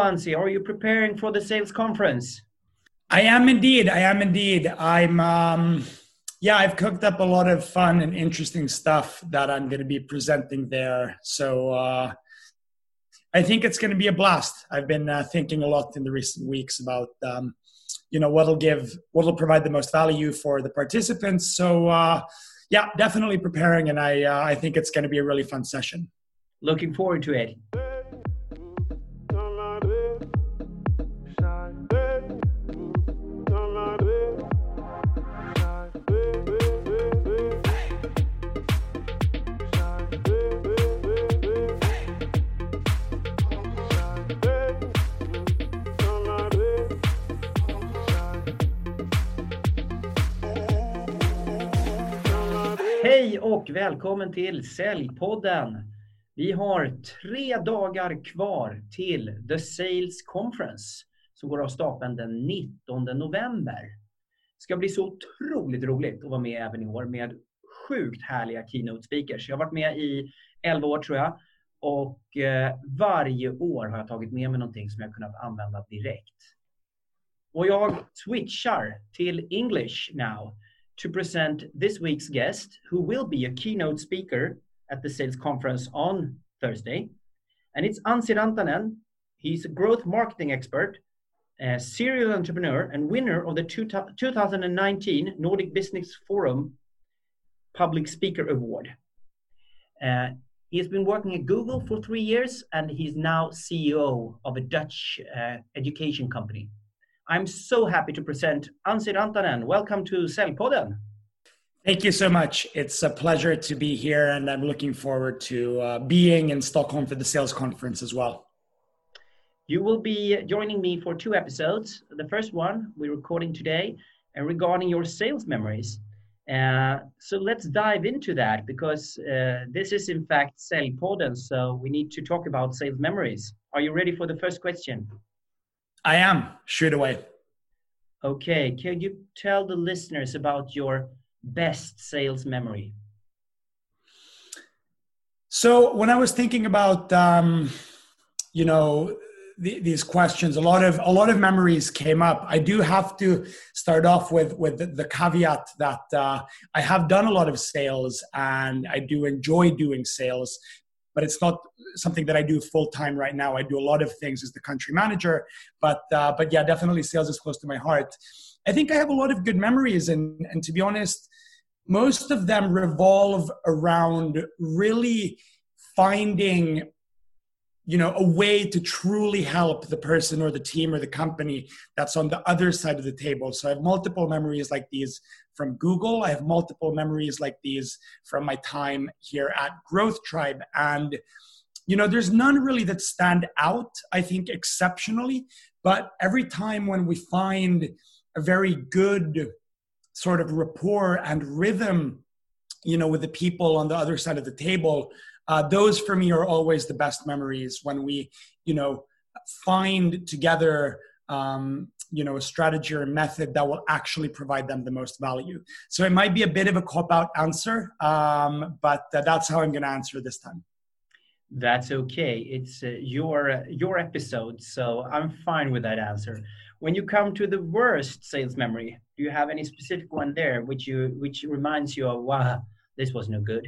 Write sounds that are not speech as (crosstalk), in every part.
Are you preparing for the sales conference? I am indeed. I am indeed. I'm, um, yeah, I've cooked up a lot of fun and interesting stuff that I'm going to be presenting there. So uh, I think it's going to be a blast. I've been uh, thinking a lot in the recent weeks about, um, you know, what'll give, what'll provide the most value for the participants. So uh, yeah, definitely preparing, and I, uh, I think it's going to be a really fun session. Looking forward to it. Och välkommen till Säljpodden. Vi har tre dagar kvar till The Sales Conference som går av stapeln den 19 november. Det ska bli så otroligt roligt att vara med även i år med sjukt härliga keynote speakers. Jag har varit med i 11 år tror jag och eh, varje år har jag tagit med mig någonting som jag kunnat använda direkt. Och jag switchar till English now to present this week's guest, who will be a keynote speaker at the sales conference on Thursday. And it's Anssi Rantanen. He's a growth marketing expert, a serial entrepreneur, and winner of the two 2019 Nordic Business Forum Public Speaker Award. Uh, he has been working at Google for three years, and he's now CEO of a Dutch uh, education company. I'm so happy to present Anssi Rantanen. Welcome to Säljpodden. Thank you so much. It's a pleasure to be here, and I'm looking forward to uh, being in Stockholm for the sales conference as well. You will be joining me for two episodes. The first one we're recording today, and regarding your sales memories. Uh, so let's dive into that because uh, this is in fact Säljpodden, so we need to talk about sales memories. Are you ready for the first question? I am. straight away. Okay. Can you tell the listeners about your best sales memory? So when I was thinking about, um, you know, the, these questions, a lot of a lot of memories came up. I do have to start off with with the, the caveat that uh, I have done a lot of sales and I do enjoy doing sales, but it's not something that I do full time right now. I do a lot of things as the country manager, but uh, but yeah, definitely sales is close to my heart. I think I have a lot of good memories, and and to be honest, most of them revolve around really finding you know a way to truly help the person or the team or the company that's on the other side of the table so i have multiple memories like these from google. I have multiple memories like these from my time here at growth tribe. And you know there's none really that stand out i think exceptionally. But every time when we find a very good sort of rapport and rhythm you know with the people on the other side of the table uh, those for me are always the best memories when we you know find together um, you know a strategy or a method that will actually provide them the most value. So it might be a bit of a cop out answer um, but uh, that's how i'm going to answer this time. That's okay. It's uh, your uh, your episode so i'm fine with that answer. When you come to the worst sales memory do you have any specific one there which you which reminds you of wow this was no good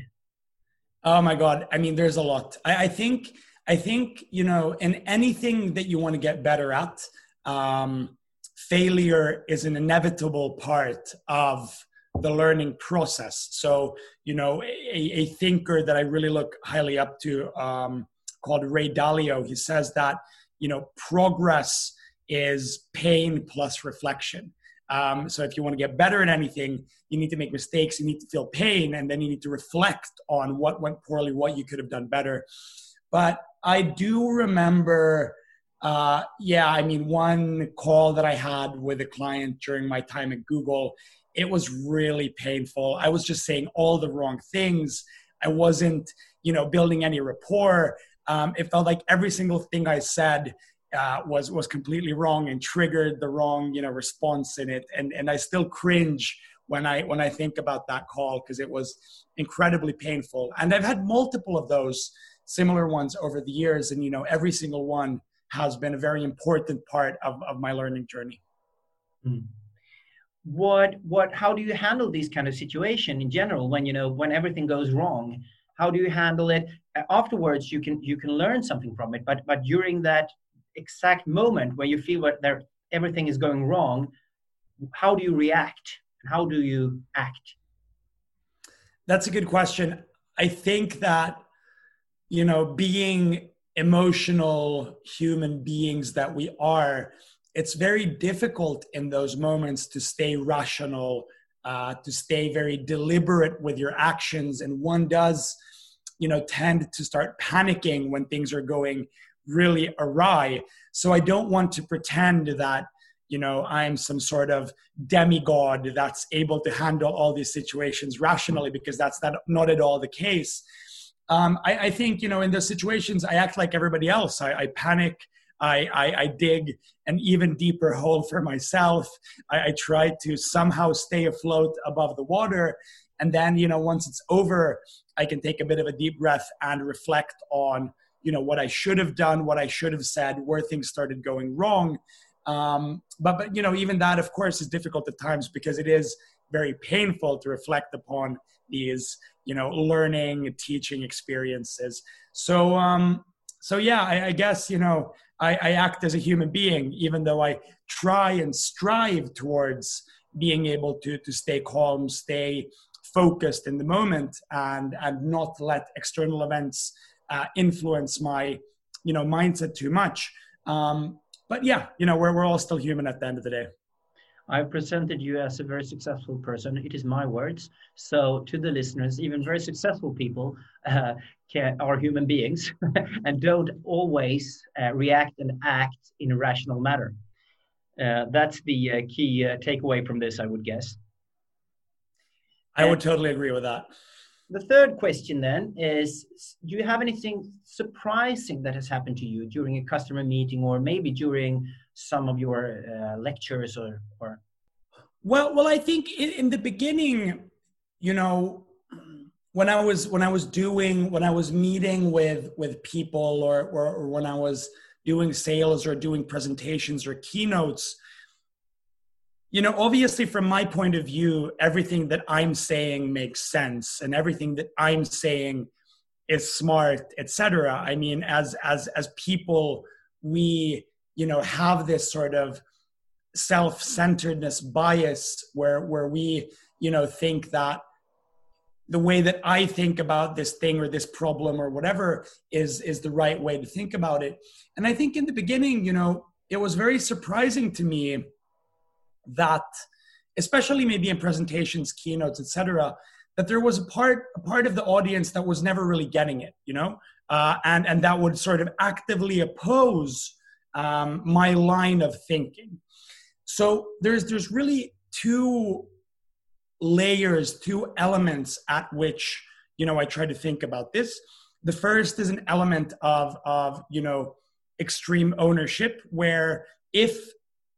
oh my god. I mean there's a lot. I, I think i think you know in anything that you want to get better at um, failure is an inevitable part of the learning process so you know a, a thinker that i really look highly up to um, called ray dalio he says that you know progress is pain plus reflection. Um, so if you want to get better at anything, you need to make mistakes, you need to feel pain, and then you need to reflect on what went poorly, what you could have done better. But I do remember, uh, yeah, I mean, one call that I had with a client during my time at Google, it was really painful. I was just saying all the wrong things. I wasn't, you know, building any rapport. Um, it felt like every single thing I said uh, was was completely wrong and triggered the wrong you know response in it and and I still cringe when I when I think about that call because it was incredibly painful and I've had multiple of those similar ones over the years and you know every single one has been a very important part of, of my learning journey. Mm. What what how do you handle these kind of situation in general when you know when everything goes wrong? How do you handle it? Afterwards, you can you can learn something from it, but but during that exact moment where you feel that there everything is going wrong, how do you react? How do you act? That's a good question. I think that you know being emotional human beings that we are, it's very difficult in those moments to stay rational, uh, to stay very deliberate with your actions. And one does, you know, tend to start panicking when things are going really awry. So I don't want to pretend that, you know, I'm some sort of demigod that's able to handle all these situations rationally because that's not, not at all the case um, I, I, think you know in those situations I act like everybody else. I, I panic. I, I, dig an even deeper hole for myself. I, I try to somehow stay afloat above the water, and then you know once it's over, I can take a bit of a deep breath and reflect on you know what I should have done, what I should have said, where things started going wrong. Um, but but you know even that of course is difficult at times because it is very painful to reflect upon these you know learning teaching experiences. So um so yeah i, I guess you know I, I act as a human being even though i try and strive towards being able to to stay calm stay focused in the moment and and not let external events uh, influence my you know mindset too much. Um but yeah you know we're, we're all still human at the end of the day I've presented you as a very successful person. It is my words. So, to the listeners, even very successful people (laughs) uh, can, are human beings (laughs) and don't always uh, react and act in a rational manner. Uh, that's the uh, key uh, takeaway from this, I would guess. I would totally agree with that. The third question then is Do you have anything surprising that has happened to you during a customer meeting or maybe during some of your uh, lectures or, or well well i think in, in, the beginning you know when i was when i was doing when i was meeting with with people or, or, or when i was doing sales or doing presentations or keynotes you know obviously from my point of view everything that i'm saying makes sense and everything that i'm saying is smart etc i mean as as as people we you know have this sort of self-centeredness bias where where we you know think that the way that i think about this thing or this problem or whatever is is the right way to think about it and i think in the beginning you know it was very surprising to me that especially maybe in presentations keynotes etc that there was a part a part of the audience that was never really getting it you know uh, and and that would sort of actively oppose um, my line of thinking. So there's there's really two layers, two elements at which you know I try to think about this. The first is an element of of you know extreme ownership, where if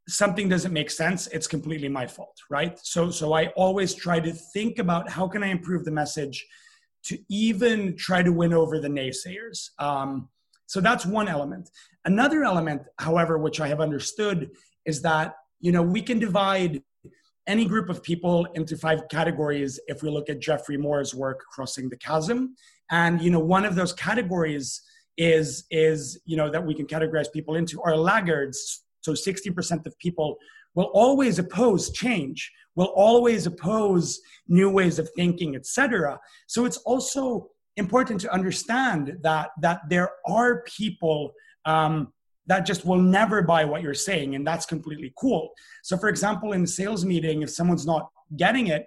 something doesn't make sense, it's completely my fault, right? So so I always try to think about how can I improve the message to even try to win over the naysayers. Um, so that's one element. Another element, however, which I have understood is that, you know, we can divide any group of people into five categories if we look at Geoffrey Moore's work, Crossing the Chasm. And, you know, one of those categories is, is you know, that we can categorize people into are laggards. So 60% of people will always oppose change, will always oppose new ways of thinking, etc. So it's also important to understand that that there are people um, that just will never buy what you're saying, and that's completely cool. So, for example, in a sales meeting, if someone's not getting it,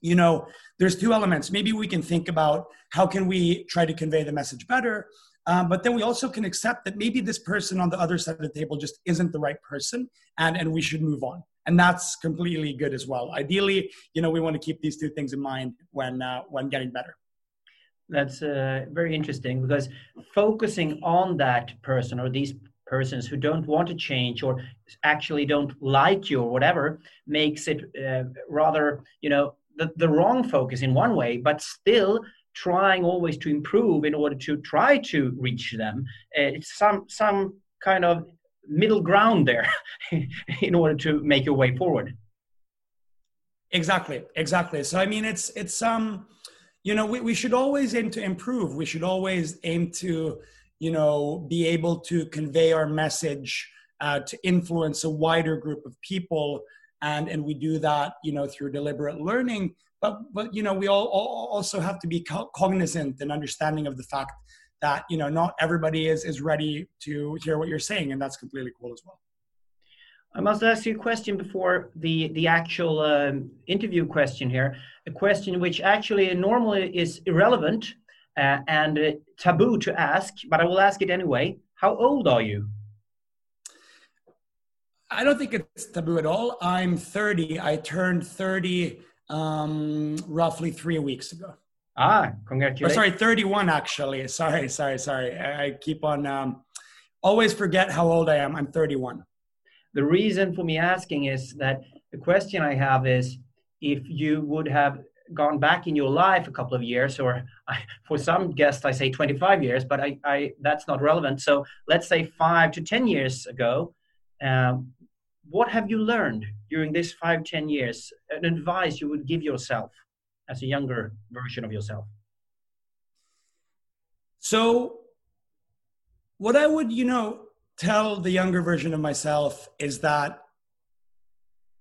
you know, there's two elements. Maybe we can think about how can we try to convey the message better, um, but then we also can accept that maybe this person on the other side of the table just isn't the right person, and and we should move on. And that's completely good as well. Ideally, you know, we want to keep these two things in mind when uh, when getting better that's uh, very interesting because focusing on that person or these persons who don't want to change or actually don't like you or whatever makes it uh, rather you know the, the wrong focus in one way but still trying always to improve in order to try to reach them uh, it's some some kind of middle ground there (laughs) in order to make your way forward. Exactly, exactly. So I mean, it's it's um, you know, we, we should always aim to improve. We should always aim to, you know, be able to convey our message uh, to influence a wider group of people, and and we do that, you know, through deliberate learning. But but you know, we all, all also have to be cognizant and understanding of the fact that you know not everybody is is ready to hear what you're saying, and that's completely cool as well. I must ask you a question before the the actual um, interview question here. A question which actually normally is irrelevant uh, and uh, taboo to ask, but I will ask it anyway. How old are you? I don't think it's taboo at all. I'm 30. I turned 30 um, roughly three weeks ago. Ah, congratulations. Or sorry, 31 actually. Sorry, sorry, sorry. I, I keep on um, always forget how old I am. I'm 31. The reason for me asking is that the question I have is if you would have gone back in your life a couple of years, or (laughs) I, for some guests I say 25 years, but I, I, that's not relevant. So let's say five to 10 years ago, um, what have you learned during this five, 10 years? An advice you would give yourself as a younger version of yourself? So, what I would, you know, tell the younger version of myself is that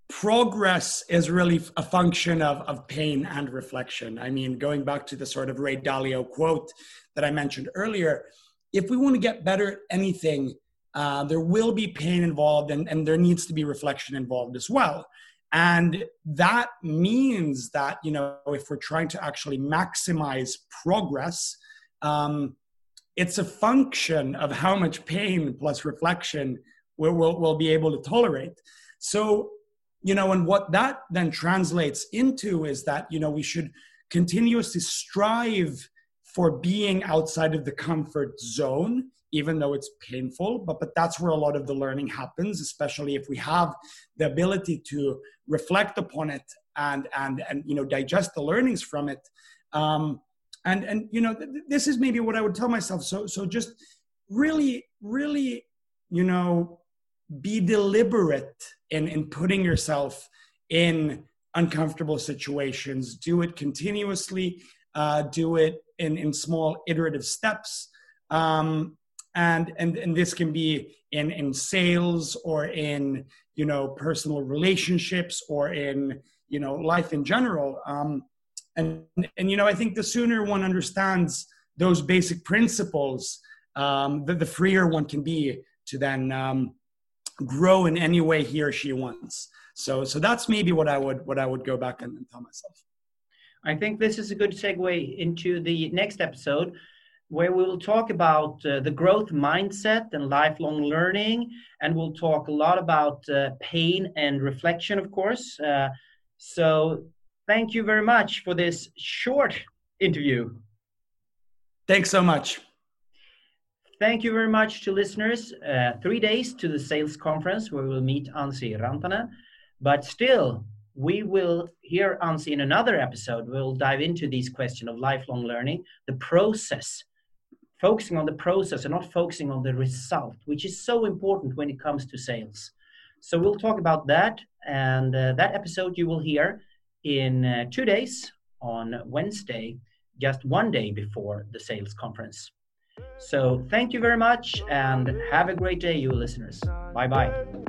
progress is really a function of, of pain and reflection. I mean, going back to the sort of Ray Dalio quote that I mentioned earlier, if we want to get better at anything, uh, there will be pain involved and, and there needs to be reflection involved as well. And that means that, you know, if we're trying to actually maximize progress, um, it's a function of how much pain plus reflection we'll, we'll, we'll be able to tolerate. So, you know, and what that then translates into is that, you know, we should continuously strive for being outside of the comfort zone even though it's painful. But but that's where a lot of the learning happens especially if we have the ability to reflect upon it and and and you know digest the learnings from it. Um, and and you know th- this is maybe what i would tell myself. So so just really really you know be deliberate in in putting yourself in uncomfortable situations. Do it continuously uh, do it in in small iterative steps um, and and and this can be in in sales or in you know personal relationships or in you know life in general. Um, and and you know i think the sooner one understands those basic principles um, the, the freer one can be to then um, grow in any way he or she wants so so that's maybe what i would what i would go back and, and tell myself i think this is a good segue into the next episode where we will talk about uh, the growth mindset and lifelong learning and we'll talk a lot about uh, pain and reflection of course uh, so thank you very much for this short interview. Thanks so much. Thank you very much to listeners. Uh, three days to the sales conference where we'll meet Anssi Rantanen. But still, we will hear Anssi in another episode. We'll dive into these question of lifelong learning, the process, focusing on the process and not focusing on the result, which is so important when it comes to sales. So we'll talk about that. And uh, that episode you will hear in uh, two days on Wednesday, just one day before the sales conference. So thank you very much and have a great day, you listeners. Bye bye.